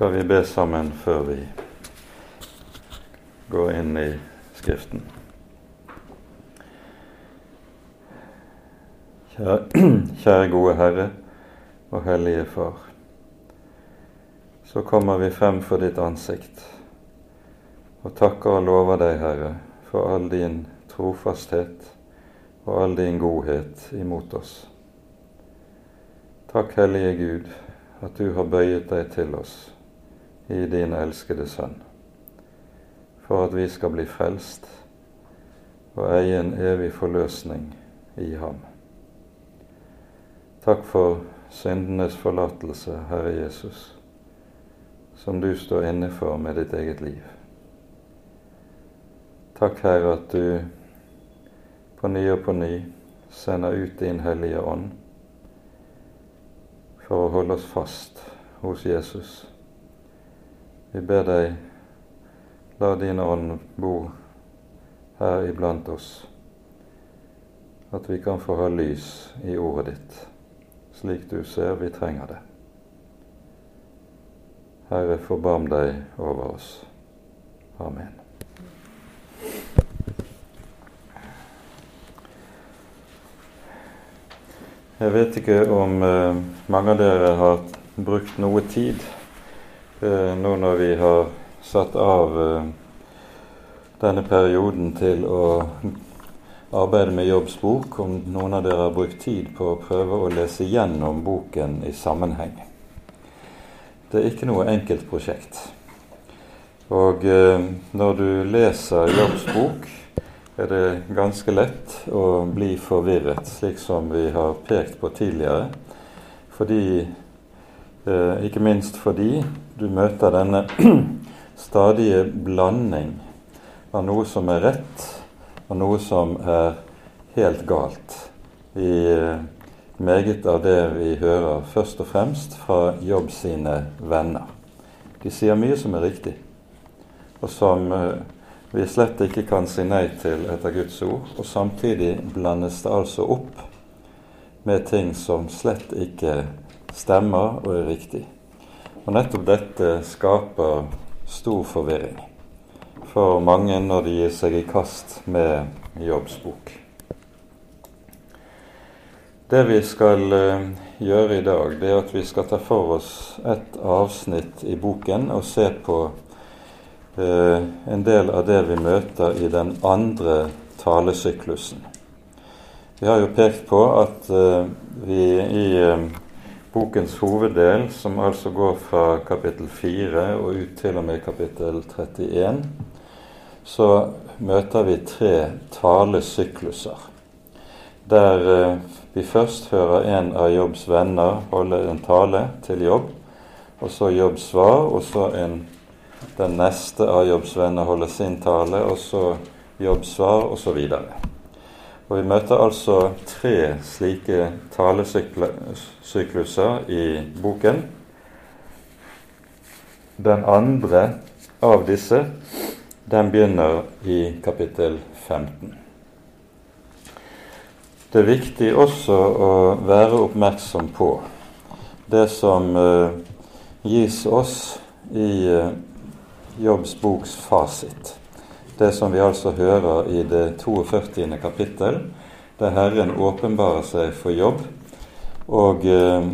skal vi be sammen før vi går inn i Skriften. Kjære, kjære gode Herre og Hellige Far. Så kommer vi frem for ditt ansikt og takker og lover deg, Herre, for all din trofasthet og all din godhet imot oss. Takk, Hellige Gud, at du har bøyet deg til oss i din elskede Sønn, for at vi skal bli frelst og eie en evig forløsning i ham. Takk for syndenes forlatelse, Herre Jesus, som du står inne for med ditt eget liv. Takk, Herre, at du på ny og på ny sender ut din Hellige Ånd for å holde oss fast hos Jesus. Vi ber deg, la din ånd bo her iblant oss, at vi kan få ha lys i ordet ditt slik du ser vi trenger det. Herre, forbarm deg over oss. Amen. Jeg vet ikke om eh, mange av dere har brukt noe tid nå når vi har satt av eh, denne perioden til å arbeide med Jobbs bok, om noen av dere har brukt tid på å prøve å lese gjennom boken i sammenheng. Det er ikke noe enkelt prosjekt. Og eh, når du leser Jobbs bok, er det ganske lett å bli forvirret, slik som vi har pekt på tidligere. Fordi, eh, ikke minst fordi du møter denne stadige blanding av noe som er rett, og noe som er helt galt i eh, meget av det vi hører først og fremst fra Jobb sine venner. De sier mye som er riktig, og som eh, vi slett ikke kan si nei til etter Guds ord. Og samtidig blandes det altså opp med ting som slett ikke stemmer og er riktig. Og nettopp dette skaper stor forvirring for mange når de gir seg i kast med Jobbs bok. Det vi skal uh, gjøre i dag, det er at vi skal ta for oss et avsnitt i boken og se på uh, en del av det vi møter i den andre talesyklusen. Vi har jo pekt på at uh, vi i bokens hoveddel, som altså går fra kapittel 4 og ut til og med kapittel 31, så møter vi tre talesykluser. Der eh, vi først hører en av Jobbs venner holde en tale til Jobb, og så Jobbs svar, og så en, den neste av Jobbs venner holder sin tale, og så Jobbs svar, osv. Og Vi møter altså tre slike talesykluser i boken. Den andre av disse den begynner i kapittel 15. Det er viktig også å være oppmerksom på det som uh, gis oss i uh, Jobbs boks fasit. Det som vi altså hører i det 42. kapittel, der Herren åpenbarer seg for Jobb og eh,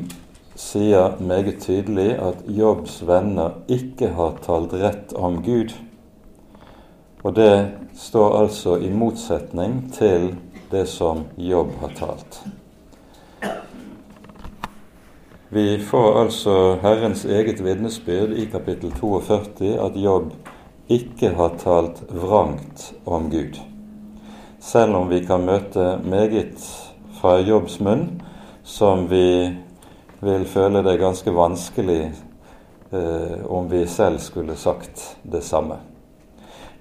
sier meget tydelig at Jobbs venner ikke har talt rett om Gud og det står altså i motsetning til det som Jobb har talt. Vi får altså Herrens eget vitnesbyrd i kapittel 42 at Jobb ikke har talt vrangt om Gud. Selv om vi kan møte meget fra Jobbs munn som vi vil føle det ganske vanskelig eh, om vi selv skulle sagt det samme.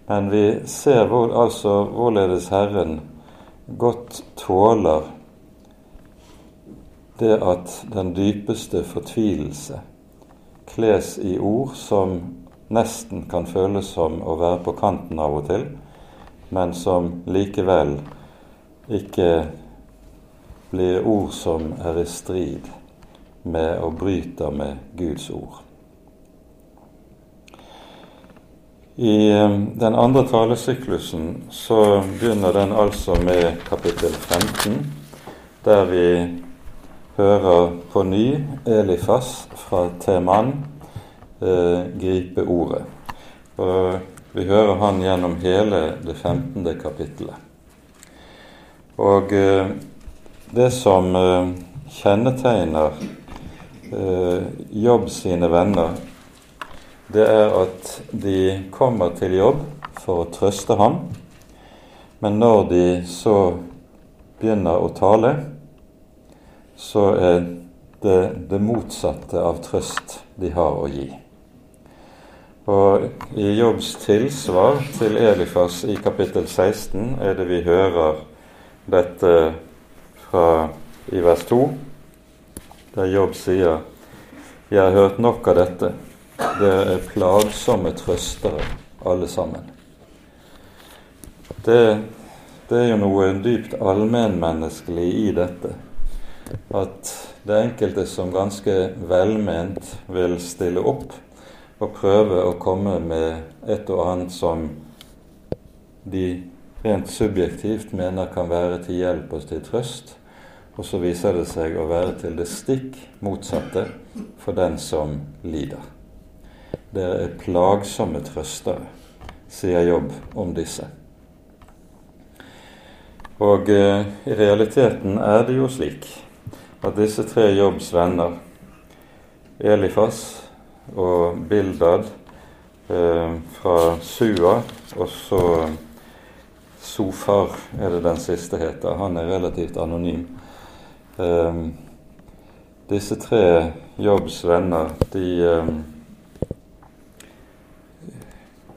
Men vi ser hvor, altså hvorledes Herren godt tåler det at den dypeste fortvilelse kles i ord som nesten kan føles som å være på kanten av og til, men som likevel ikke blir ord som er i strid med og bryter med Guds ord. I eh, den andre talesyklusen så begynner den altså med kapittel 15, der vi hører på ny Elifas fra Teman eh, gripe ordet. Og vi hører han gjennom hele det 15. kapittelet. Og eh, det som eh, kjennetegner eh, Jobb sine venner, det er at de kommer til jobb for å trøste ham, men når de så begynner å tale, så er det det motsatte av trøst de har å gi. Og I Jobbs tilsvar til Elifas i kapittel 16 er det vi hører dette fra i vers 2, der Jobb sier Jeg har hørt nok av dette. Dere er plagsomme trøstere, alle sammen. Det, det er jo noe dypt allmennmenneskelig i dette. At det enkelte som ganske velment vil stille opp og prøve å komme med et og annet som de rent subjektivt mener kan være til hjelp og til trøst, og så viser det seg å være til det stikk motsatte for den som lider. Dere er plagsomme trøstere, sier Jobb om disse. Og eh, i realiteten er det jo slik at disse tre Jobbs venner, Elifas og Bildad eh, fra Sua, og så Sofar er det den siste heter. Han er relativt anonym. Eh, disse tre Jobbs venner, de eh,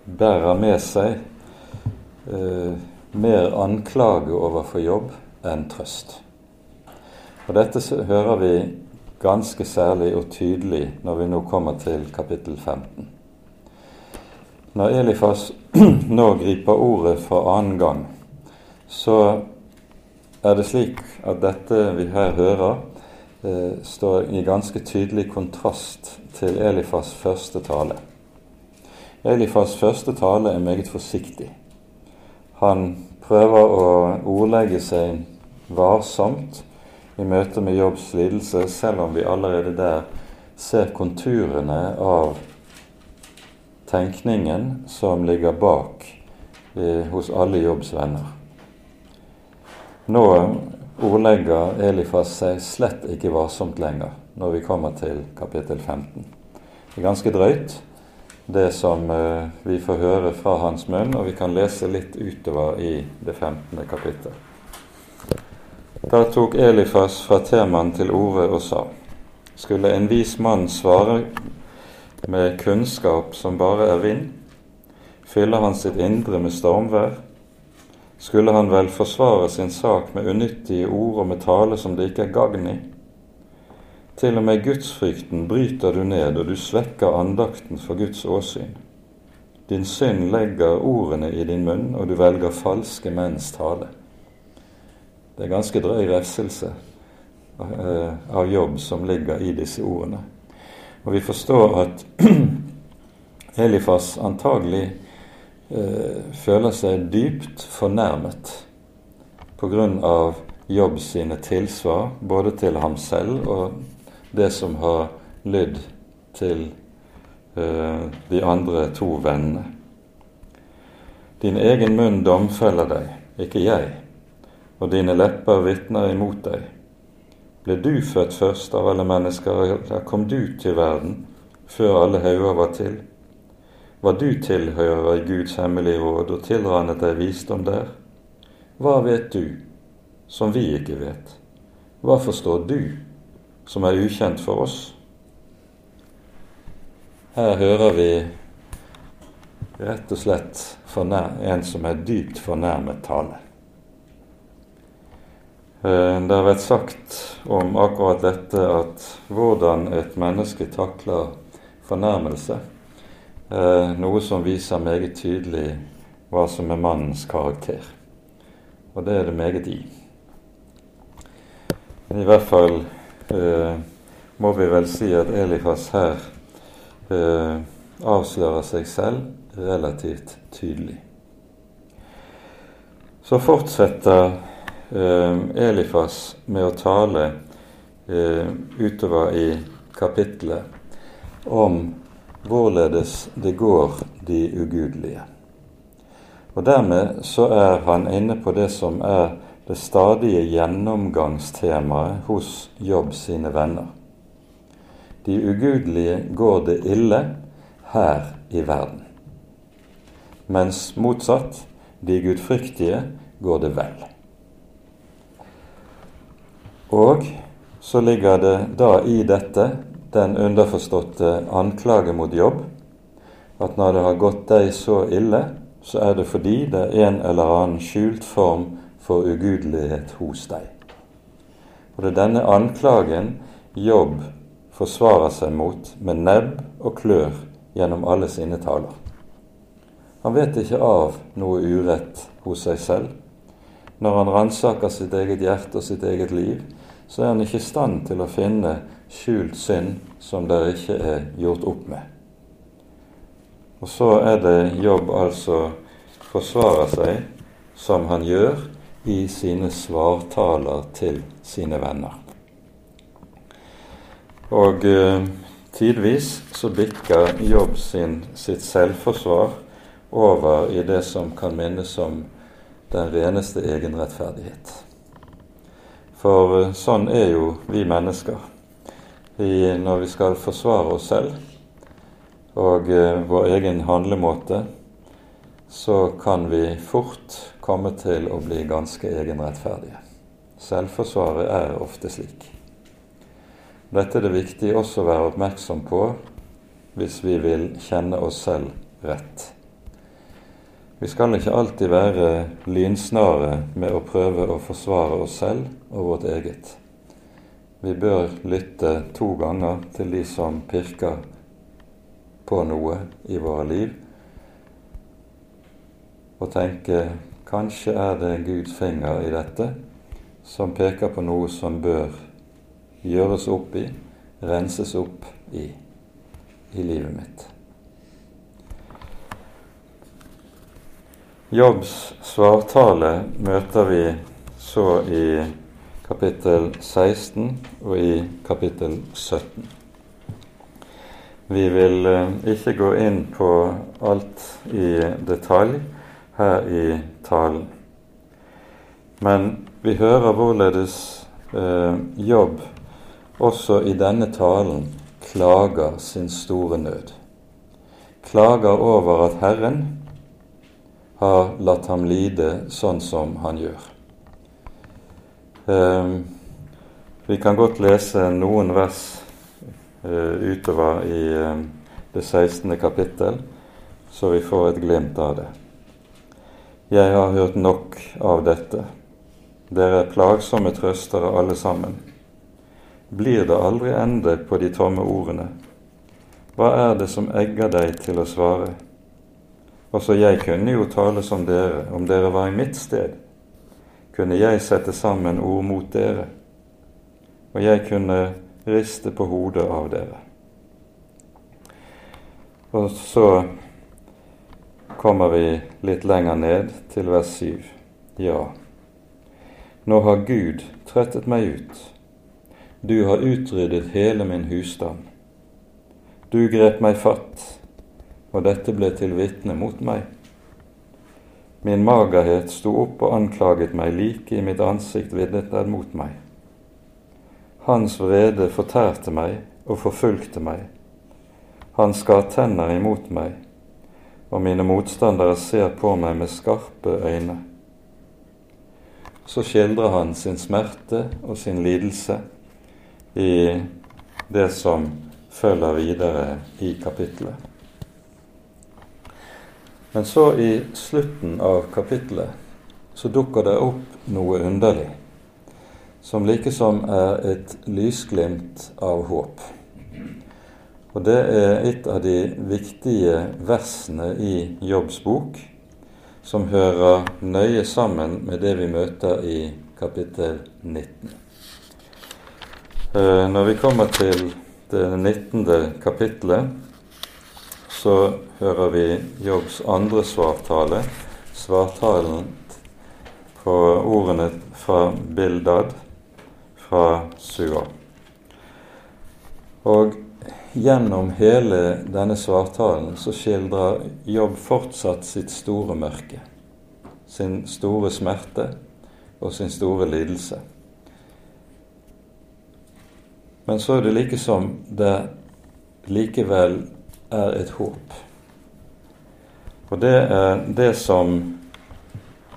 bærer med seg eh, mer anklage overfor jobb enn trøst. Og Dette hører vi ganske særlig og tydelig når vi nå kommer til kapittel 15. Når Elifas nå griper ordet for annen gang, så er det slik at dette vi her hører, eh, står i ganske tydelig kontrast til Elifas første tale. Elifas første tale er meget forsiktig. Han prøver å ordlegge seg varsomt i møte med Jobbs lidelse, selv om vi allerede der ser konturene av tenkningen som ligger bak eh, hos alle Jobbs venner. Nå ordlegger Elifas seg slett ikke varsomt lenger når vi kommer til kapittel 15. Det er ganske drøyt, det som eh, vi får høre fra hans munn, og vi kan lese litt utover i det 15. kapittel. Da tok Elifas fra Teman til orde og sa:" Skulle en vis mann svare med kunnskap som bare er vind? Fyller han sitt indre med stormvær? Skulle han vel forsvare sin sak med unyttige ord og med tale som det ikke er gagn i? Til og med gudsfrykten bryter du ned, og du svekker andakten for Guds åsyn. Din synd legger ordene i din munn, og du velger falske menns tale. Det er ganske drøy refselse eh, av jobb som ligger i disse ordene. Og vi forstår at Elifas antagelig eh, føler seg dypt fornærmet av Jobb sine tilsvar, både til ham selv og det som har lydd til eh, de andre to vennene. Din egen munn domfeller deg, ikke jeg, og dine lepper vitner imot deg. Ble du født først av alle mennesker, eller kom du til verden før alle hauger var til? Hva du tilhører Guds hemmelige råd og tilrannet deg visdom der? Hva vet du som vi ikke vet? Hva forstår du som er ukjent for oss. Her hører vi rett og slett en som er dypt fornærmet tale. Eh, det har vært sagt om akkurat dette at hvordan et menneske takler fornærmelse, noe som viser meget tydelig hva som er mannens karakter. Og det er det meget i. I hvert fall eh, må vi vel si at Elifas her eh, avslører seg selv relativt tydelig. Så fortsetter eh, Elifas med å tale eh, utover i kapittelet om hvorledes det går de ugudelige. Og Dermed så er han inne på det som er det stadige gjennomgangstemaet hos Jobb sine venner. De ugudelige går det ille her i verden, mens motsatt, de gudfryktige, går det vel. Og så ligger det da i dette den underforståtte anklage mot jobb, at når det har gått deg så ille, så er det fordi det er en eller annen skjult form for ugudelighet hos deg. Og det er denne anklagen Jobb forsvarer seg mot med nebb og klør gjennom alle sine taler. Han vet ikke av noe urett hos seg selv. Når han ransaker sitt eget hjerte og sitt eget liv, så er han ikke i stand til å finne skjult synd som det ikke er gjort opp med. Og så er det jobb altså forsvare seg som han gjør i sine svartaler til sine venner. Og eh, tidvis så bikker Jobb sin, sitt selvforsvar over i det som kan minnes som den reneste egenrettferdighet. For eh, sånn er jo vi mennesker. Vi, når vi skal forsvare oss selv og eh, vår egen handlemåte, så kan vi fort komme til å bli ganske egenrettferdige. Selvforsvaret er ofte slik. Dette er det viktig også å være oppmerksom på hvis vi vil kjenne oss selv rett. Vi skal ikke alltid være lynsnare med å prøve å forsvare oss selv og vårt eget. Vi bør lytte to ganger til de som pirker på noe i våre liv, og tenke kanskje er det Guds finger i dette som peker på noe som bør gjøres opp i, renses opp i, i livet mitt. Jobbs svartale møter vi så i kapittel 16 og i kapittel 17. Vi vil eh, ikke gå inn på alt i detalj her i talen, men vi hører hvorledes eh, Jobb også i denne talen klager sin store nød. Klager over at Herren har latt ham lide sånn som han gjør. Eh, vi kan godt lese noen vers eh, utover i eh, det 16. kapittel, så vi får et glimt av det. Jeg har hørt nok av dette. Dere er plagsomme trøstere alle sammen blir det aldri ende på de tomme ordene. Hva er det som egger deg til å svare? Også jeg kunne jo tale som dere, om dere var i mitt sted. Kunne jeg sette sammen ord mot dere, og jeg kunne riste på hodet av dere. Og så kommer vi litt lenger ned til vers 7. Ja, nå har Gud trettet meg ut du har utryddet hele min husstand. Du grep meg fatt, og dette ble til vitne mot meg. Min magerhet sto opp og anklaget meg, like i mitt ansikt vidnet den mot meg. Hans vrede fortærte meg og forfulgte meg. Han skar tenner imot meg, og mine motstandere ser på meg med skarpe øyne. Så skildrer han sin smerte og sin lidelse i det som følger videre i kapittelet. Men så i slutten av kapittelet så dukker det opp noe underlig, som likesom er et lysglimt av håp. Og det er et av de viktige versene i Jobbs bok, som hører nøye sammen med det vi møter i kapittel 19. Eh, når vi kommer til det 19. kapittelet, så hører vi Jobbs andre svartale, svartalen på ordene fra Bildad fra Sua. Og gjennom hele denne svartalen så skildrer Jobb fortsatt sitt store mørke, sin store smerte og sin store lidelse. Men så er det like som det likevel er et håp. Og det er det som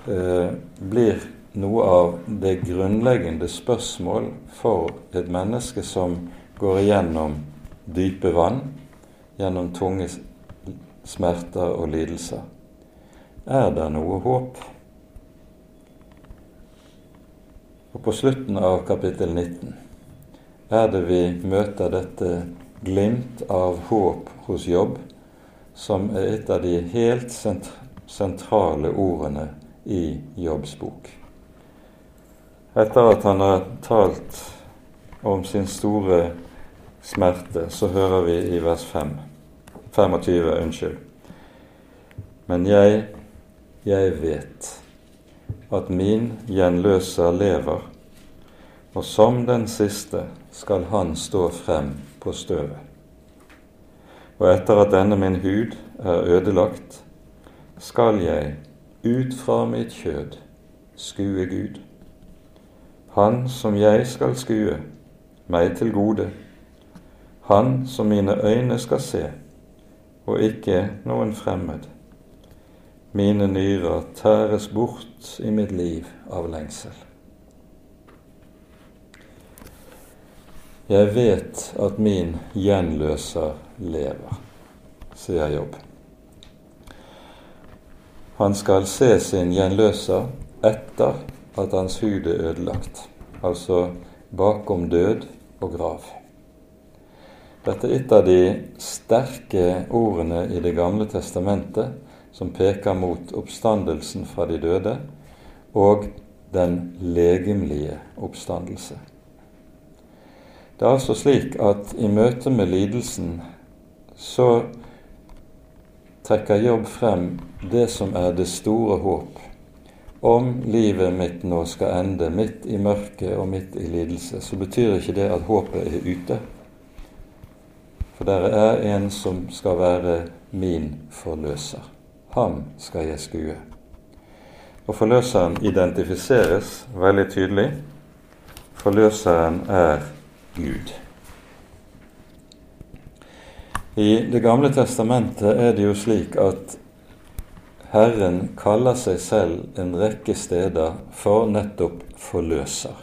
eh, blir noe av det grunnleggende spørsmål for et menneske som går igjennom dype vann, gjennom tunge smerter og lidelser. Er det noe håp? Og på slutten av kapittel 19 er det vi møter dette glimt av håp hos Jobb, som er et av de helt sentrale ordene i Jobbs bok. Etter at han har talt om sin store smerte, så hører vi i vers 5, 25, unnskyld. Men jeg, jeg vet at min gjenløser lever, og som den siste skal han stå frem på støvet. Og etter at denne min hud er ødelagt, skal jeg ut fra mitt kjød skue Gud. Han som jeg skal skue, meg til gode. Han som mine øyne skal se, og ikke noen fremmed. Mine nyrer tæres bort i mitt liv av lengsel. Jeg vet at min gjenløser lever, sier Jobb. Han skal se sin gjenløser etter at hans hud er ødelagt, altså bakom død og grav. Dette er et av de sterke ordene i Det gamle testamentet som peker mot oppstandelsen fra de døde og den legemlige oppstandelse. Det er altså slik at i møte med lidelsen så trekker Jobb frem det som er det store håp. Om livet mitt nå skal ende midt i mørket og midt i lidelse, så betyr ikke det at håpet er ute. For der er en som skal være min forløser. Ham skal jeg skue. Og forløseren identifiseres veldig tydelig. Forløseren er Gud. I Det gamle testamentet er det jo slik at Herren kaller seg selv en rekke steder for nettopp forløser.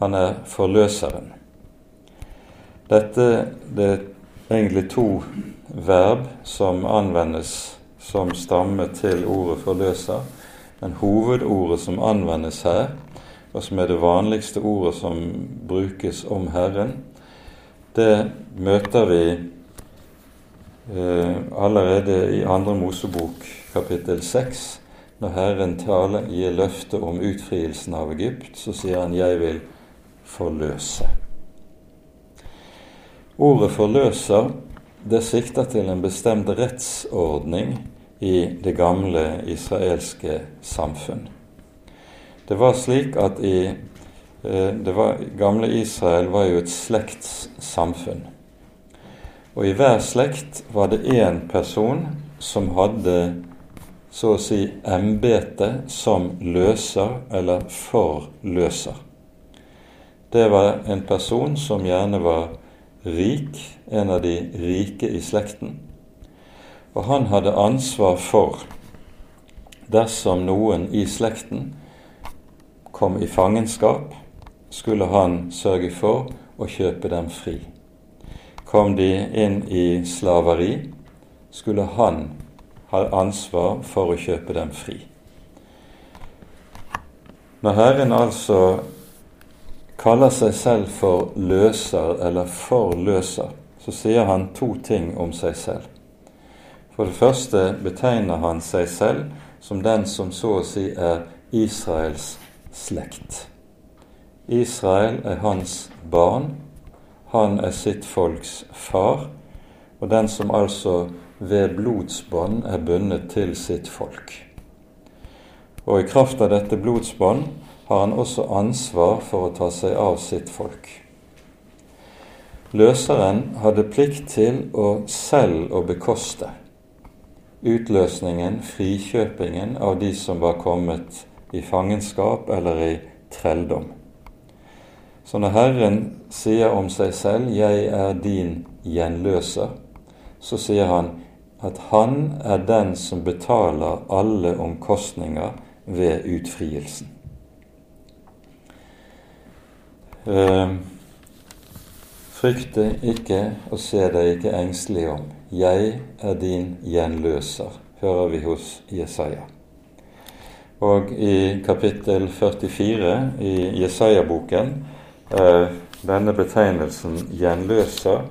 Han er forløseren. Dette det er egentlig to verb som anvendes som stamme til ordet forløser. Men hovedordet som anvendes her, og som er det vanligste ordet som brukes om Herren, det møter vi eh, allerede i Andre Mosebok kapittel 6. Når Herren taler, gir løftet om utfrielsen av Egypt, så sier han 'jeg vil forløse'. Ordet 'forløser' det sikter til en bestemt rettsordning i det gamle israelske samfunn. Det var slik at i det var, Gamle Israel var jo et slektssamfunn. Og i hver slekt var det én person som hadde så å si embete som løser eller forløser. Det var en person som gjerne var rik, en av de rike i slekten. Og han hadde ansvar for, dersom noen i slekten kom i fangenskap, skulle han sørge for å kjøpe dem fri. Kom de inn i slaveri, skulle han ha ansvar for å kjøpe dem fri. Når Herren altså kaller seg selv for løser eller forløser, så sier han to ting om seg selv. For det første betegner han seg selv som den som så å si er Israels slekt. Israel er hans barn, han er sitt folks far, og den som altså ved blodsbånd er bundet til sitt folk. Og i kraft av dette blodsbånd har han også ansvar for å ta seg av sitt folk. Løseren hadde plikt til å selv å bekoste utløsningen, frikjøpingen, av de som var kommet i fangenskap eller i trelldom. Så når Herren sier om seg selv 'Jeg er din gjenløser', så sier han at han er den som betaler alle omkostninger ved utfrielsen. Eh, frykte ikke og se deg ikke engstelig om. Jeg er din gjenløser, hører vi hos Jesaja. Og i kapittel 44 i Jesaja-boken er denne betegnelsen gjenløser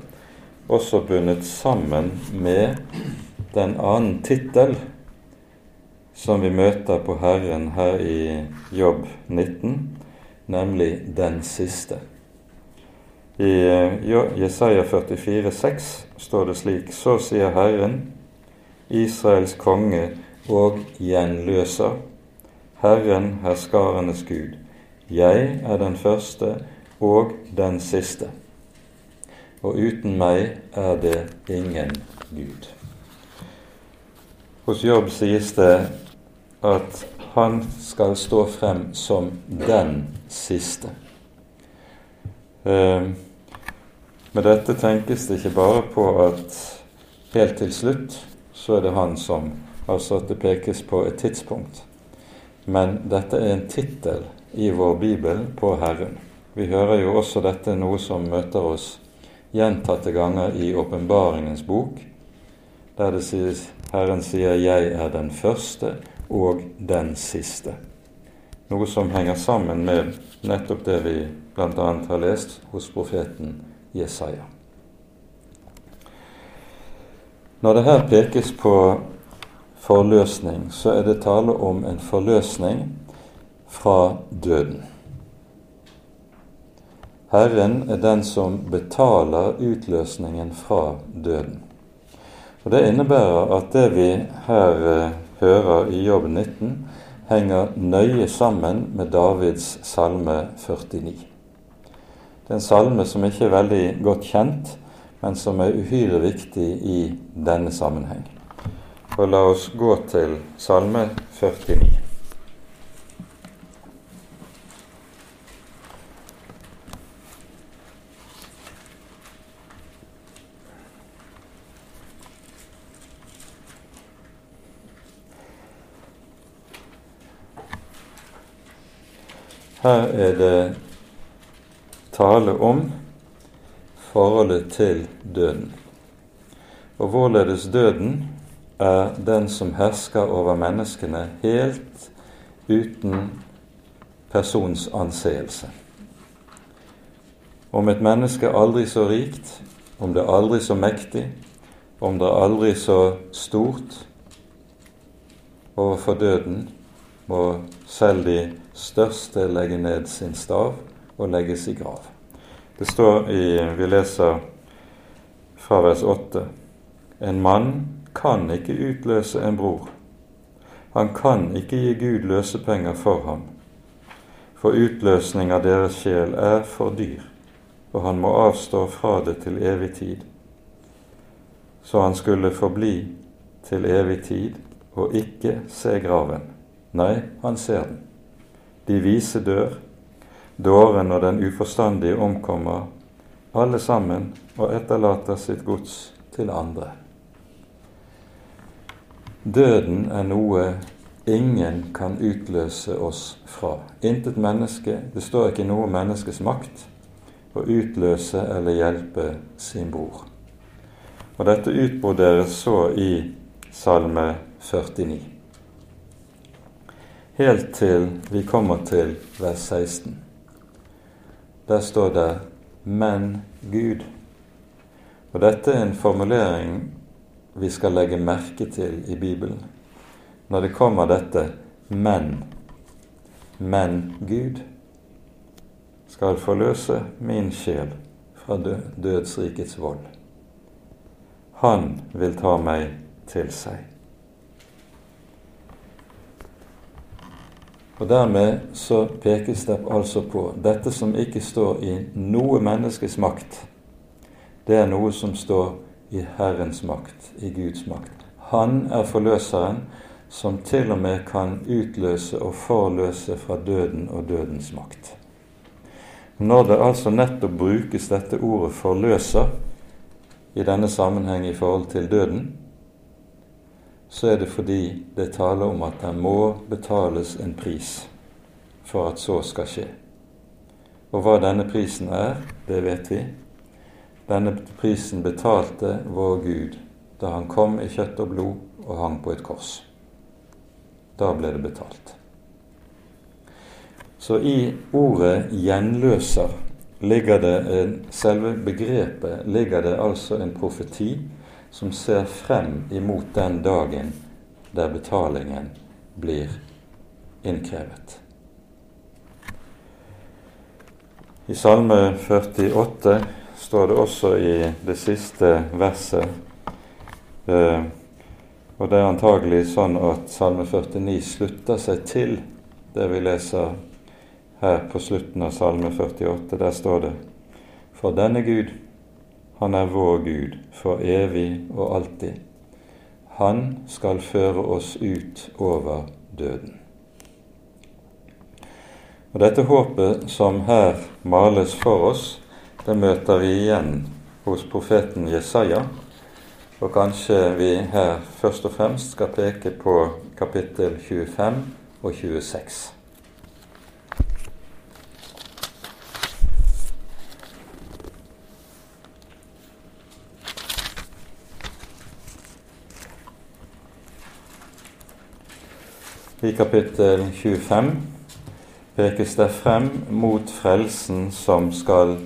også bundet sammen med den annen tittel som vi møter på Herren her i Jobb 19, nemlig Den siste. I Jesaja 44, 44,6 står det slik Så sier Herren, Israels konge og gjenløser, Herren herskarenes Gud. Jeg er den første og den siste, og uten meg er det ingen Gud. Hos Jobb sies det at han skal stå frem som den siste. Eh, med dette tenkes det ikke bare på at helt til slutt så er det han som Altså at det pekes på et tidspunkt. Men dette er en tittel i vår bibel på Herren. Vi hører jo også dette noe som møter oss gjentatte ganger i Åpenbaringens bok, der det sies Herren sier 'Jeg er den første og den siste'. Noe som henger sammen med nettopp det vi bl.a. har lest hos profeten Jesaja. Når det her pekes på forløsning, så er det tale om en forløsning fra døden. Herren er den som betaler utløsningen fra døden. Og Det innebærer at det vi her eh, hører i Jobb 19, henger nøye sammen med Davids salme 49. Det er en salme som ikke er veldig godt kjent, men som er uhyre viktig i denne sammenheng. Og la oss gå til salme 49. Her er det tale om forholdet til døden. Og hvorledes døden er den som hersker over menneskene helt uten persons anseelse. Om et menneske aldri så rikt, om det aldri så mektig, om det aldri så stort overfor døden, må selv de største legge ned sin stav og legges i grav. Det står i Vi leser fra vers 8. En mann kan ikke utløse en bror. Han kan ikke gi Gud løsepenger for ham. For utløsning av deres sjel er for dyr, og han må avstå fra det til evig tid. Så han skulle forbli til evig tid og ikke se graven. Nei, han ser den. De vise dør, dåren og den uforstandige omkommer, alle sammen, og etterlater sitt gods til andre. Døden er noe ingen kan utløse oss fra. Intet menneske, det står ikke noe menneskes makt å utløse eller hjelpe sin bror. Og dette utbroderes så i Salme 49 helt til vi kommer til vers 16. Der står det 'men Gud'. Og dette er en formulering vi skal legge merke til i Bibelen. Når det kommer dette 'men', men Gud skal forløse min sjel fra dødsrikets vold. Han vil ta meg til seg. Og Dermed så pekes det altså på dette som ikke står i noe menneskes makt. Det er noe som står i Herrens makt, i Guds makt. Han er forløseren som til og med kan utløse og forløse fra døden og dødens makt. Når det altså nettopp brukes dette ordet 'forløser' i denne sammenheng i forhold til døden, så er det fordi det taler om at det må betales en pris for at så skal skje. Og hva denne prisen er, det vet vi. Denne prisen betalte vår Gud da han kom i kjøtt og blod og hang på et kors. Da ble det betalt. Så i ordet 'gjenløser' ligger det selve begrepet ligger det altså en profeti som ser frem imot den dagen der betalingen blir innkrevet. I Salme 48 står det også i det siste verset eh, Og det er antagelig sånn at Salme 49 slutter seg til det vi leser her på slutten av Salme 48. Der står det For denne Gud han er vår Gud for evig og alltid. Han skal føre oss ut over døden. Og Dette håpet som her males for oss, det møter vi igjen hos profeten Jesaja. Og kanskje vi her først og fremst skal peke på kapittel 25 og 26. I kapittel 25 pekes det frem mot frelsen som skal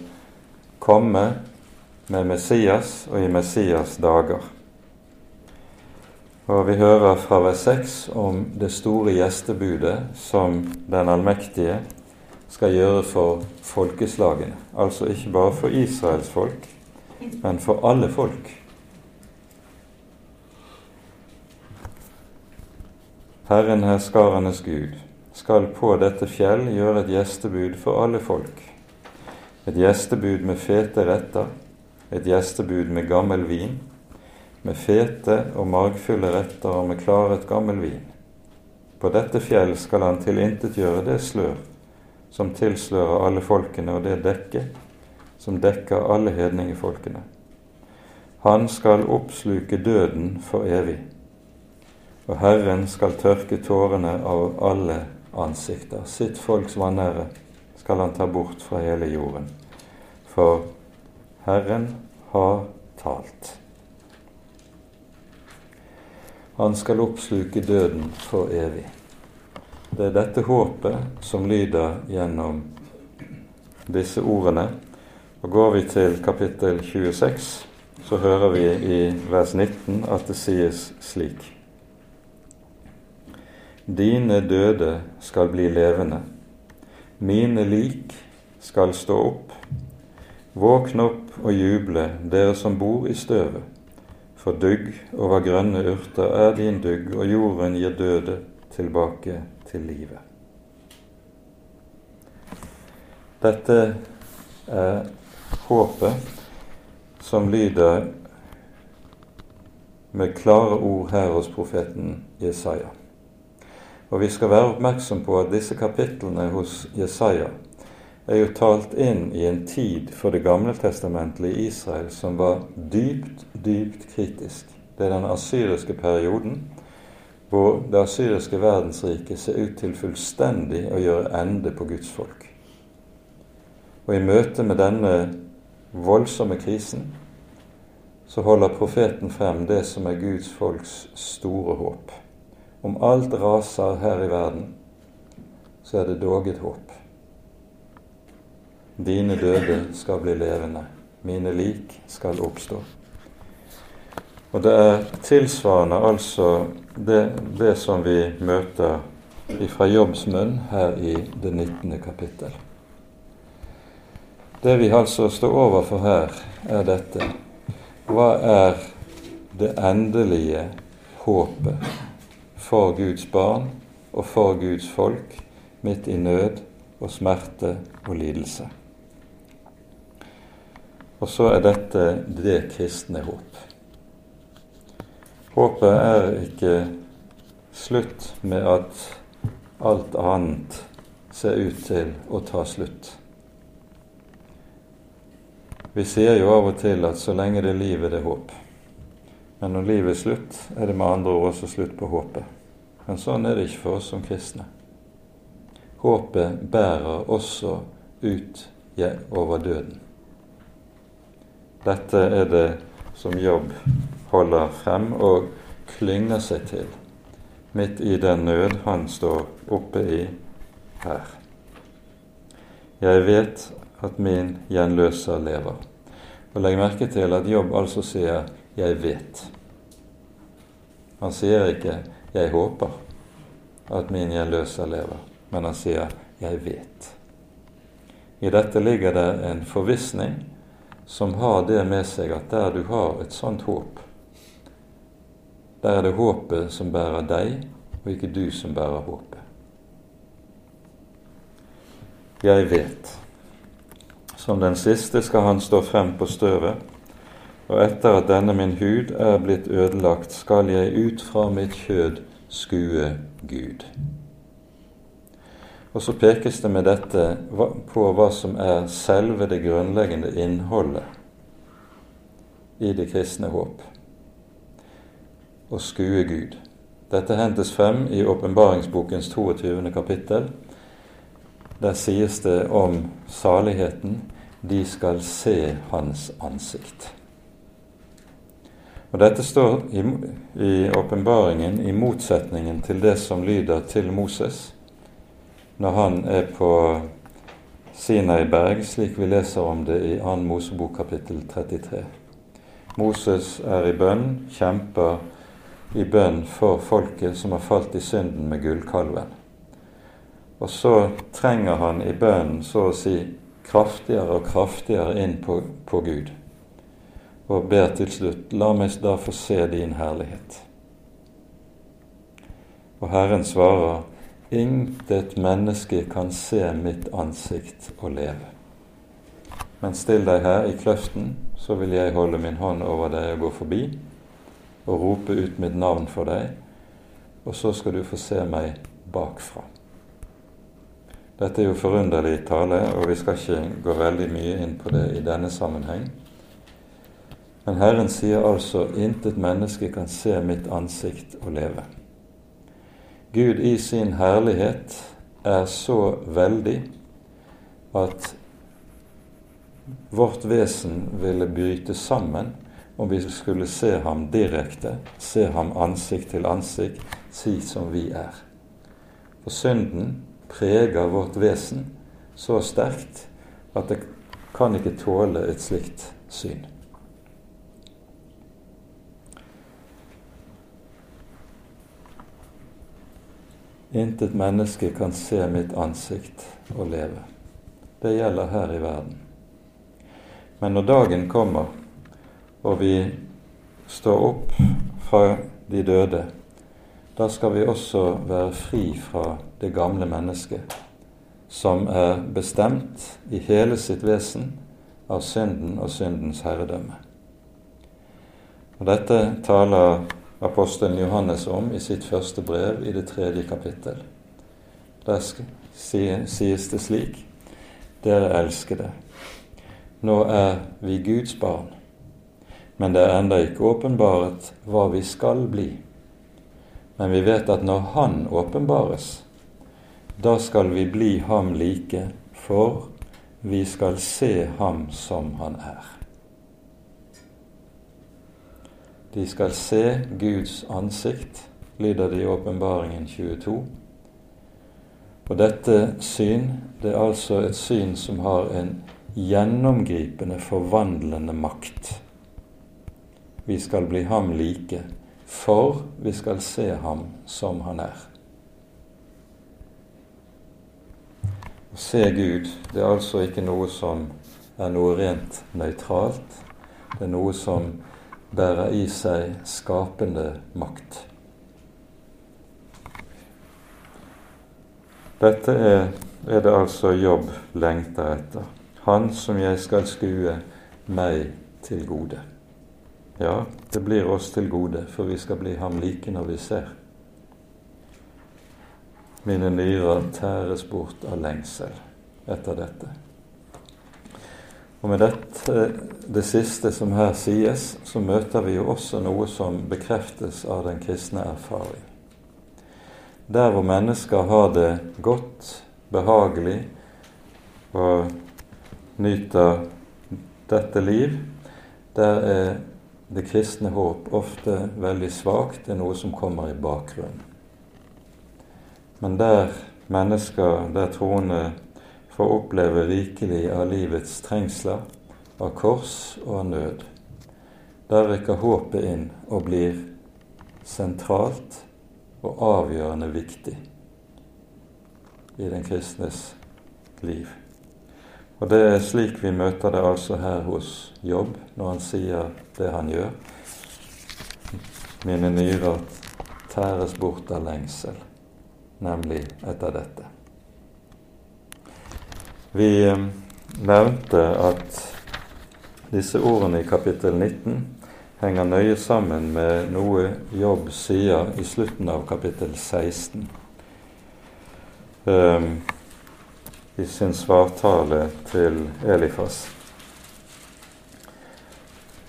komme med Messias og i Messias dager. Og Vi hører fra vers 6 om det store gjestebudet som Den allmektige skal gjøre for folkeslagene. Altså ikke bare for Israels folk, men for alle folk. Herren herskarenes Gud skal på dette fjell gjøre et gjestebud for alle folk. Et gjestebud med fete retter, et gjestebud med gammel vin, med fete og margfulle retter og med klaret gammel vin. På dette fjell skal han tilintetgjøre det slør som tilslører alle folkene, og det dekke som dekker alle hedningefolkene. Han skal oppsluke døden for evig og Herren skal tørke tårene av alle ansikter. Sitt folks vanære skal han ta bort fra hele jorden. For Herren har talt. Han skal oppsluke døden for evig. Det er dette håpet som lyder gjennom disse ordene. Og Går vi til kapittel 26, så hører vi i vers 19 at det sies slik. Dine døde skal bli levende. Mine lik skal stå opp. Våkn opp og juble, dere som bor i støvet. For dugg over grønne urter er din dugg, og jorden gir døde tilbake til livet. Dette er håpet som lyder med klare ord her hos profeten Jesaja. Og vi skal være oppmerksom på at disse kapitlene hos Jesaja er jo talt inn i en tid for det gamle testamentet i Israel som var dypt, dypt kritisk. Det er den asyriske perioden hvor det asyriske verdensriket ser ut til fullstendig å gjøre ende på Guds folk. Og i møte med denne voldsomme krisen så holder profeten frem det som er Guds folks store håp. Om alt raser her i verden, så er det dog et håp. Dine døde skal bli levende, mine lik skal oppstå. Og det er tilsvarende altså det, det som vi møter fra Jobbs munn her i det 19. kapittel. Det vi altså står overfor her, er dette. Hva er det endelige håpet for Guds barn og for Guds folk midt i nød og smerte og lidelse. Og så er dette det kristne håp. Håpet er ikke slutt med at alt annet ser ut til å ta slutt. Vi sier jo av og til at så lenge det er liv, er det håp. Men når livet er slutt, er det med andre ord også slutt på håpet. Men sånn er det ikke for oss som kristne. Håpet bærer også ut over døden. Dette er det som Jobb holder frem og klynger seg til midt i den nød han står oppe i her. Jeg vet at min gjenløser lever. Og Legg merke til at Jobb altså sier 'jeg vet'. Han sier ikke 'jeg håper' at min gjenløser lever, men han sier 'jeg vet'. I dette ligger det en forvissning som har det med seg at der du har et sånt håp, der er det håpet som bærer deg, og ikke du som bærer håpet. Jeg vet. Som den siste skal han stå frem på støvet, og etter at denne min hud er blitt ødelagt, skal jeg ut fra mitt kjød skue Gud. Og så pekes det med dette på hva som er selve det grunnleggende innholdet i det kristne håp. Å skue Gud. Dette hentes frem i åpenbaringsbokens 22. kapittel. Der sies det om saligheten de skal se Hans ansikt. Og Dette står i åpenbaringen i, motsetningen til det som lyder til Moses når han er på Sinai berg, slik vi leser om det i 2. Mosebok kapittel 33. Moses er i bønn, kjemper i bønn for folket som har falt i synden med gullkalven. Og så trenger han i bønnen så å si kraftigere og kraftigere inn på, på Gud. Og ber til slutt La meg da få se din herlighet. Og Herren svarer Intet menneske kan se mitt ansikt og leve. Men still deg her i kløften, så vil jeg holde min hånd over deg og gå forbi, og rope ut mitt navn for deg, og så skal du få se meg bakfra. Dette er jo forunderlig tale, og vi skal ikke gå veldig mye inn på det i denne sammenheng. Men Herren sier altså intet menneske kan se mitt ansikt og leve. Gud i sin herlighet er så veldig at vårt vesen ville bryte sammen om vi skulle se ham direkte, se ham ansikt til ansikt, si som vi er. For synden preger vårt vesen så sterkt at det kan ikke tåle et slikt syn. Intet menneske kan se mitt ansikt og leve. Det gjelder her i verden. Men når dagen kommer, og vi står opp fra de døde, da skal vi også være fri fra det gamle mennesket, som er bestemt i hele sitt vesen av synden og syndens herredømme. Og Dette taler apostelen Johannes om i sitt første brev i det tredje kapittel. Der sies det slik Dere elskede, nå er vi Guds barn, men det er enda ikke åpenbaret hva vi skal bli. Men vi vet at når Han åpenbares, da skal vi bli ham like, for vi skal se ham som han er. De skal se Guds ansikt, lyder det i Åpenbaringen 22. Og dette syn, det er altså et syn som har en gjennomgripende, forvandlende makt. Vi skal bli ham like, for vi skal se ham som han er. Å se Gud, det er altså ikke noe som er noe rent nøytralt. Det er noe som bærer i seg skapende makt. Dette er, er det altså jobb lengter etter. Han som jeg skal skue meg til gode. Ja, det blir oss til gode, for vi skal bli ham like når vi ser. Mine nyrer tæres bort av lengsel etter dette. Og med dette, det siste som her sies, så møter vi jo også noe som bekreftes av den kristne erfaring. Der hvor mennesker har det godt, behagelig og nyter dette liv, der er det kristne håp ofte veldig svakt. Det er noe som kommer i bakgrunnen. Men der mennesker, der troende, får oppleve rikelig av livets trengsler, av kors og av nød, der rykker håpet inn og blir sentralt og avgjørende viktig i den kristnes liv. Og det er slik vi møter det altså her hos Jobb, når han sier det han gjør. Mine nyrer tæres bort av lengsel, nemlig etter dette. Vi eh, nevnte at disse ordene i kapittel 19 henger nøye sammen med noe Jobb sier i slutten av kapittel 16 um, ehm, i sin svartale til Elifas.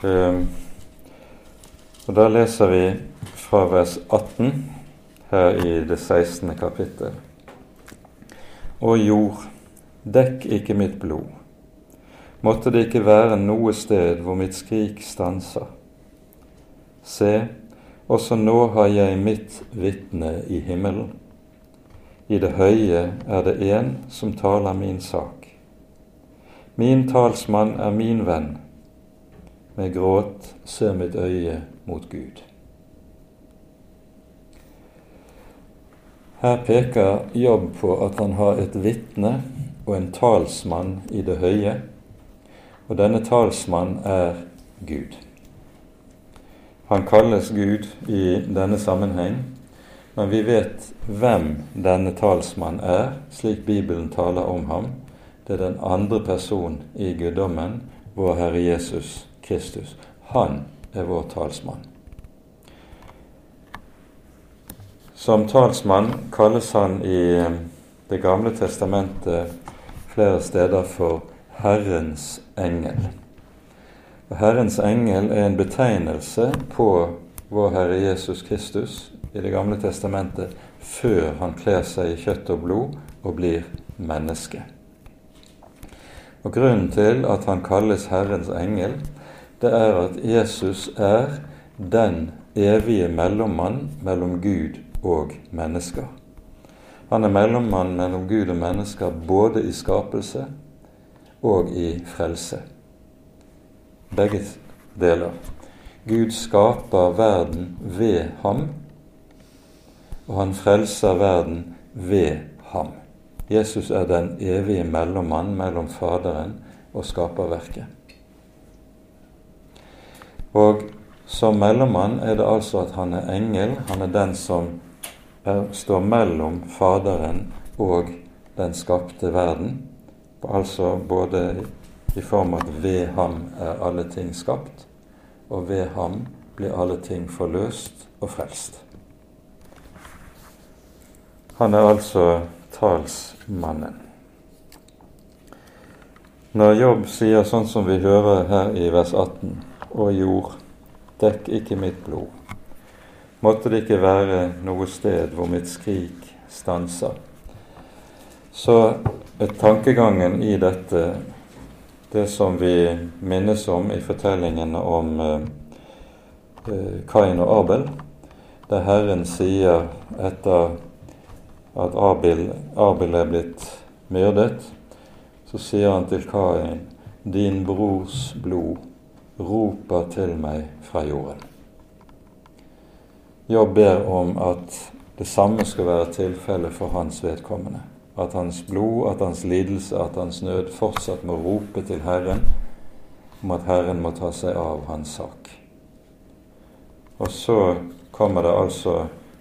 Um, og Da leser vi fra vers 18 her i det 16. kapittel. Og jord, dekk ikke mitt blod. Måtte det ikke være noe sted hvor mitt skrik stanser. Se, også nå har jeg mitt vitne i himmelen. I det høye er det en som taler min sak. Min talsmann er min venn. Med gråt ser mitt øye mot Gud. Her peker Jobb på at han har et vitne og en talsmann i det høye, og denne talsmann er Gud. Han kalles Gud i denne sammenheng, men vi vet hvem denne talsmann er, slik Bibelen taler om ham. Det er den andre person i guddommen, vår Herre Jesus Kristus. Han er vår talsmann. Som talsmann kalles han i Det gamle testamentet flere steder for Herrens engel. Og Herrens engel er en betegnelse på vår Herre Jesus Kristus i Det gamle testamentet før han kler seg i kjøtt og blod og blir menneske. Og Grunnen til at han kalles Herrens engel, det er at Jesus er den evige mellommann mellom Gud og mennesker. Han er mellommann mellom Gud og mennesker både i skapelse og i frelse begge deler. Gud skaper verden ved ham, og han frelser verden ved ham. Jesus er den evige mellommann mellom Faderen og skaperverket. Og som mellommann er det altså at han er engel. Han er den som står mellom Faderen og den skapte verden. Altså både i form av at ved ham er alle ting skapt, og ved ham blir alle ting forløst og frelst. Han er altså talsmannen. Når Jobb sier sånn som vi hører her i vers 18, og jord, dekk ikke mitt blod, måtte det ikke være noe sted hvor mitt skrik stanser. Så tankegangen i dette det som vi minnes om i fortellingen om eh, eh, Kain og Abel, der Herren sier etter at Abel, Abel er blitt myrdet, så sier han til Kain, din brors blod roper til meg fra jorden. Jobb ber om at det samme skal være tilfellet for hans vedkommende at hans blod, at hans lidelse, at hans nød fortsatt må rope til Herren om at Herren må ta seg av hans sak. Og så kommer det altså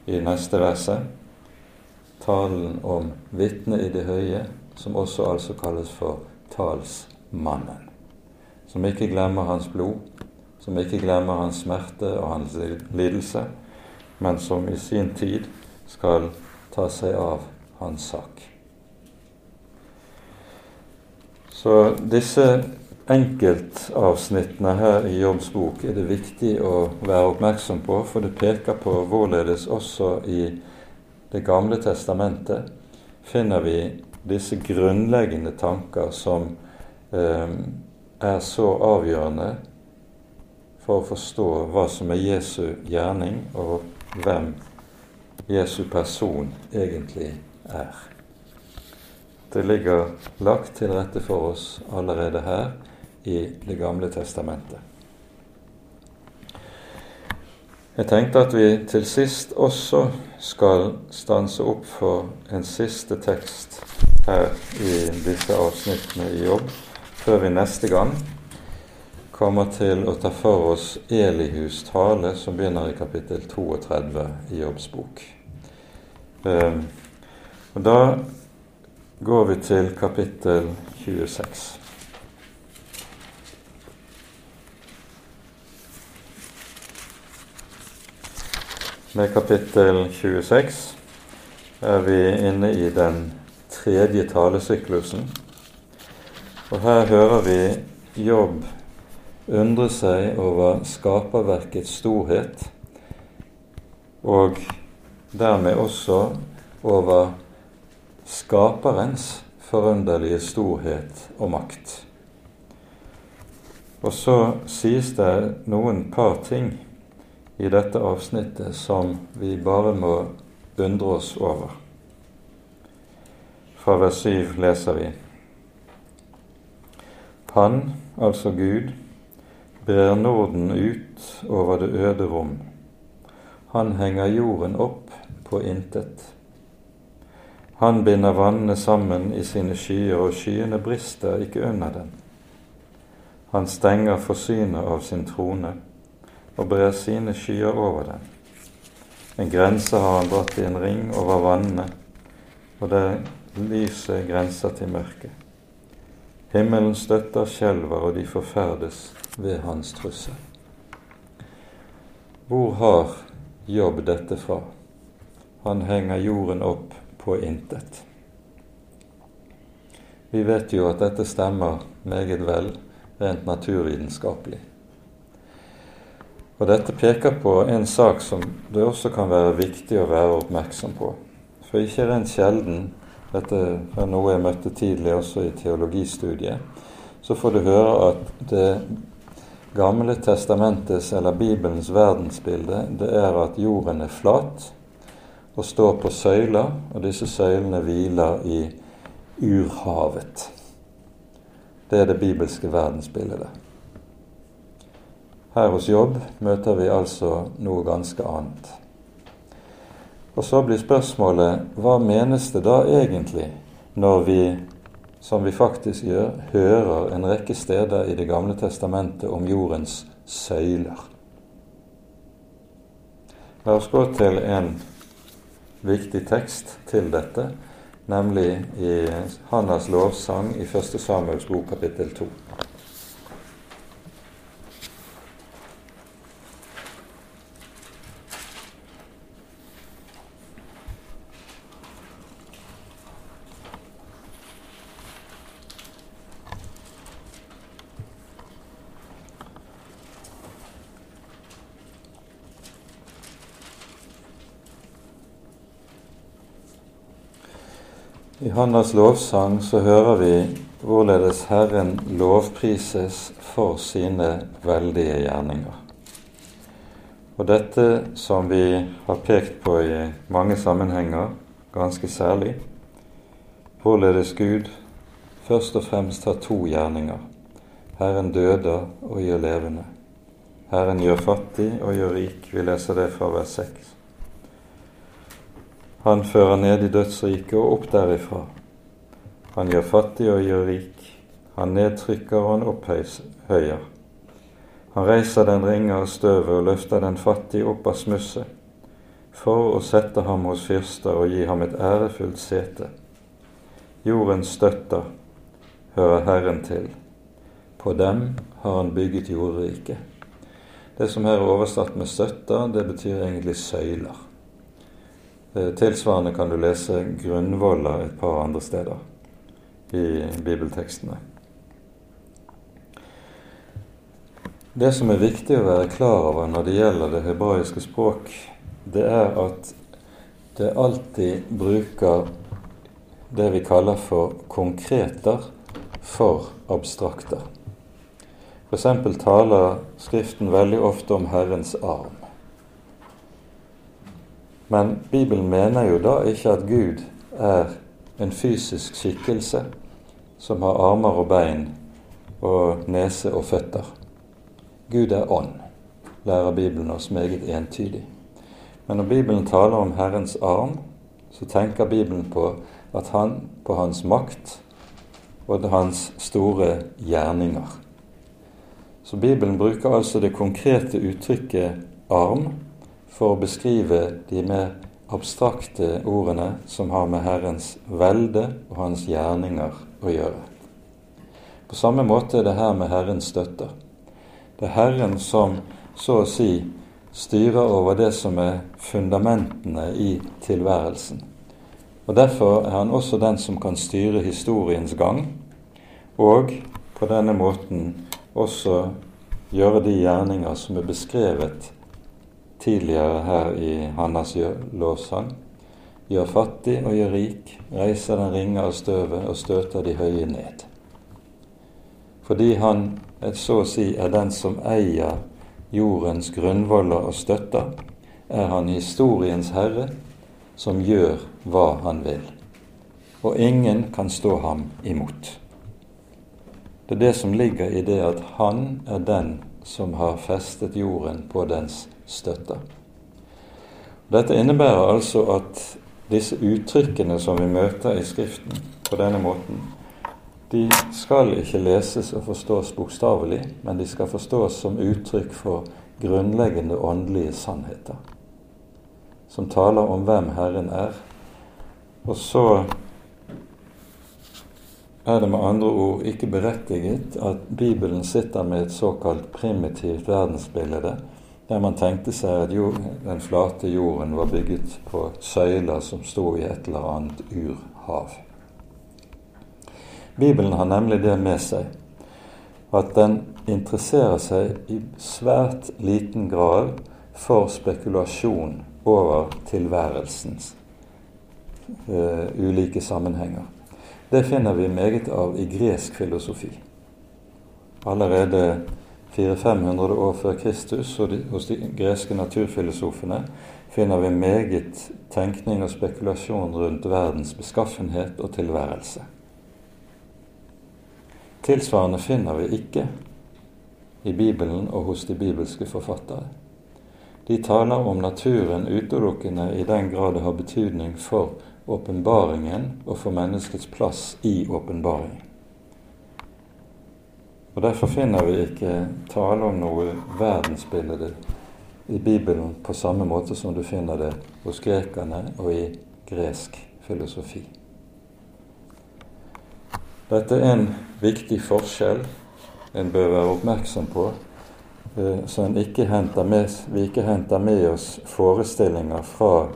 i neste verset talen om vitnet i det høye, som også altså kalles for talsmannen. Som ikke glemmer hans blod, som ikke glemmer hans smerte og hans lidelse, men som i sin tid skal ta seg av hans sak. Så disse enkeltavsnittene her i Jobbs bok er det viktig å være oppmerksom på, for det peker på hvorledes også i Det gamle testamentet finner vi disse grunnleggende tanker som eh, er så avgjørende for å forstå hva som er Jesu gjerning, og hvem Jesu person egentlig er. Det ligger lagt til rette for oss allerede her i Det gamle testamentet. Jeg tenkte at vi til sist også skal stanse opp for en siste tekst her i disse avsnittene i jobb, før vi neste gang kommer til å ta for oss Elihus tale, som begynner i kapittel 32 i Jobbs bok. Ehm, og Da går vi til kapittel 26. Med kapittel 26 er vi inne i den tredje talesyklusen. Og her hører vi Jobb undre seg over skaperverkets storhet, og dermed også over skaperens forunderlige storhet og makt. Og så sies det noen par ting i dette avsnittet som vi bare må undre oss over. Fra vers 7 leser vi Han, altså Gud, brer Norden ut over det øde rom. Han henger jorden opp på intet. Han binder vannene sammen i sine skyer, og skyene brister ikke under den. Han stenger forsynet av sin trone og brer sine skyer over den. En grense har han dratt i en ring over vannene, og der lyset grenser til mørket. Himmelen støtter skjelver, og de forferdes ved hans trussel. Hvor har Jobb dette fra? Han henger jorden opp på intet. Vi vet jo at dette stemmer meget vel rent naturvitenskapelig. Og dette peker på en sak som det også kan være viktig å være oppmerksom på. For ikke rent sjelden, dette er noe jeg møtte tidlig også i teologistudiet, så får du høre at det Gamle testamentets eller Bibelens verdensbilde det er at jorden er flat og står på søyler, og disse søylene hviler i urhavet. Det er det bibelske verdensbildet. Her hos jobb møter vi altså noe ganske annet. Og så blir spørsmålet hva menes det da egentlig når vi, som vi faktisk gjør, hører en rekke steder i Det gamle testamentet om jordens søyler? La oss gå til en viktig tekst til dette, nemlig i Hannas lovsang i 1. Samuels bok kapittel 2. I Hannas lovsang så hører vi hvorledes Herren lovprises for sine veldige gjerninger. Og dette som vi har pekt på i mange sammenhenger, ganske særlig, hvorledes Gud først og fremst har to gjerninger. Herren døder og gjør levende. Herren gjør fattig og gjør rik. Vi leser det fra vers 6. Han fører ned i dødsriket og opp derifra. Han gjør fattig og gjør rik. Han nedtrykker og han opphøyer. Han reiser den ringe av støvet og løfter den fattige opp av smusset, for å sette ham hos fyrster og gi ham et ærefullt sete. Jordens støtter hører Herren til. På dem har han bygget jordriket. Det som her er oversatt med støtter, det betyr egentlig søyler. Eh, tilsvarende kan du lese grunnvoller et par andre steder i bibeltekstene. Det som er viktig å være klar over når det gjelder det hebraiske språk, det er at det alltid bruker det vi kaller for konkreter for abstrakter. F.eks. taler Skriften veldig ofte om Herrens arm. Men Bibelen mener jo da ikke at Gud er en fysisk skikkelse som har armer og bein og nese og føtter. Gud er ånd, lærer Bibelen oss meget entydig. Men når Bibelen taler om Herrens arm, så tenker Bibelen på at han på hans makt og hans store gjerninger. Så Bibelen bruker altså det konkrete uttrykket arm for å beskrive de mer abstrakte ordene som har med Herrens velde og hans gjerninger å gjøre. På samme måte er det her med Herrens støtter. Det er Herren som så å si styrer over det som er fundamentene i tilværelsen. Og Derfor er han også den som kan styre historiens gang, og på denne måten også gjøre de gjerninger som er beskrevet tidligere her i Hannas lovsang. Gjør fattig og gjør rik, reiser den ringe av støvet og støter de høye ned. Fordi han så å si er den som eier jordens grunnvoller og støtter, er han historiens herre, som gjør hva han vil. Og ingen kan stå ham imot. Det er det som ligger i det at han er den som har festet jorden på dens støtter. Dette innebærer altså at disse uttrykkene som vi møter i Skriften på denne måten, de skal ikke leses og forstås bokstavelig, men de skal forstås som uttrykk for grunnleggende åndelige sannheter, som taler om hvem Herren er. Og så er det med andre ord ikke berettiget at Bibelen sitter med et såkalt primitivt verdensbilde, der man tenkte seg at den flate jorden var bygget på søyler som sto i et eller annet urhav. Bibelen har nemlig det med seg at den interesserer seg i svært liten grad for spekulasjon over tilværelsens uh, ulike sammenhenger. Det finner vi meget av i gresk filosofi. Allerede 400-500 år før Kristus og de, hos de greske naturfilosofene finner vi meget tenkning og spekulasjon rundt verdens beskaffenhet og tilværelse. Tilsvarende finner vi ikke i Bibelen og hos de bibelske forfattere. De taler om naturen utelukkende i den grad det har betydning for åpenbaringen og for menneskets plass i åpenbaringen. Og Derfor finner vi ikke tale om noe verdensbilde i Bibelen på samme måte som du finner det hos grekerne og i gresk filosofi. Dette er en viktig forskjell en bør være oppmerksom på, eh, så ikke med, vi ikke henter med oss forestillinger fra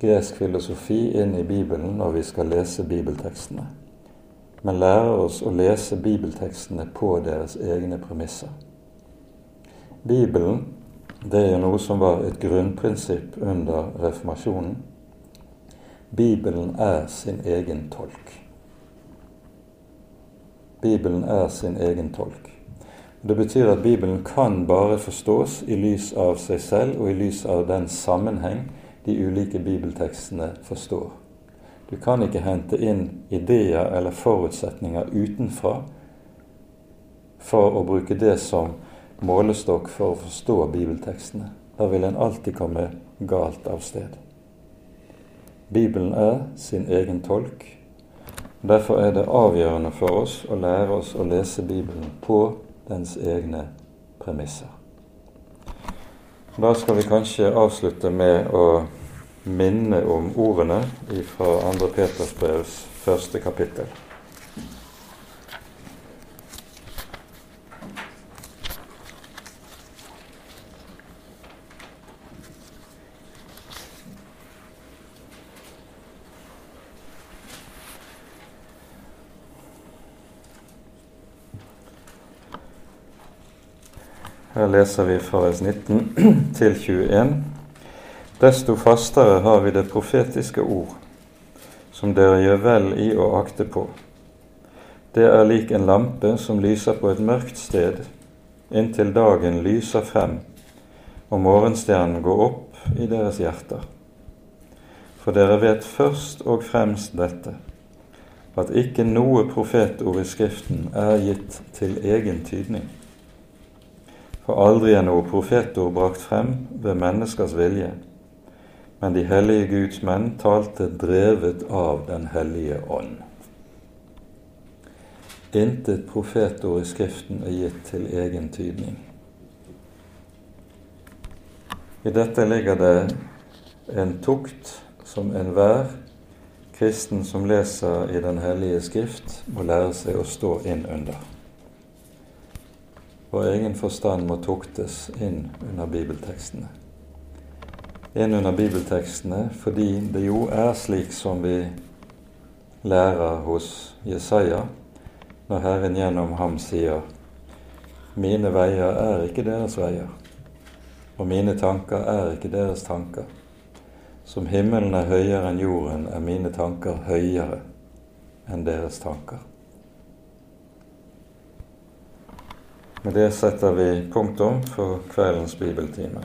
gresk filosofi inn i Bibelen når vi skal lese bibeltekstene, men lærer oss å lese bibeltekstene på deres egne premisser. Bibelen det er jo noe som var et grunnprinsipp under reformasjonen. Bibelen er sin egen tolk. Bibelen er sin egen tolk. Det betyr at Bibelen kan bare forstås i lys av seg selv og i lys av den sammenheng de ulike bibeltekstene forstår. Du kan ikke hente inn ideer eller forutsetninger utenfra for å bruke det som målestokk for å forstå bibeltekstene. Da vil en alltid komme galt av sted. Bibelen er sin egen tolk, Derfor er det avgjørende for oss å lære oss å lese Bibelen på dens egne premisser. Da skal vi kanskje avslutte med å minne om ordene fra 2. Peters brevs første kapittel. Her leser vi fra vers 19 til 21. Desto fastere har vi det profetiske ord, som dere gjør vel i å akte på. Det er lik en lampe som lyser på et mørkt sted, inntil dagen lyser frem og morgenstjernen går opp i deres hjerter. For dere vet først og fremst dette, at ikke noe profetord i Skriften er gitt til egen tydning. For aldri er noe profetord brakt frem ved menneskers vilje, men de hellige Guds menn talte drevet av Den hellige ånd. Intet profetord i Skriften er gitt til egen tydning. I dette ligger det en tukt som enhver kristen som leser i Den hellige Skrift, må lære seg å stå inn under. Vår egen forstand må tuktes inn under bibeltekstene. Inn under bibeltekstene fordi det jo er slik som vi lærer hos Jesaja, når Herren gjennom ham sier:" Mine veier er ikke deres veier, og mine tanker er ikke deres tanker. Som himmelen er høyere enn jorden, er mine tanker høyere enn deres tanker. Med det setter vi punktum for kveldens bibeltime.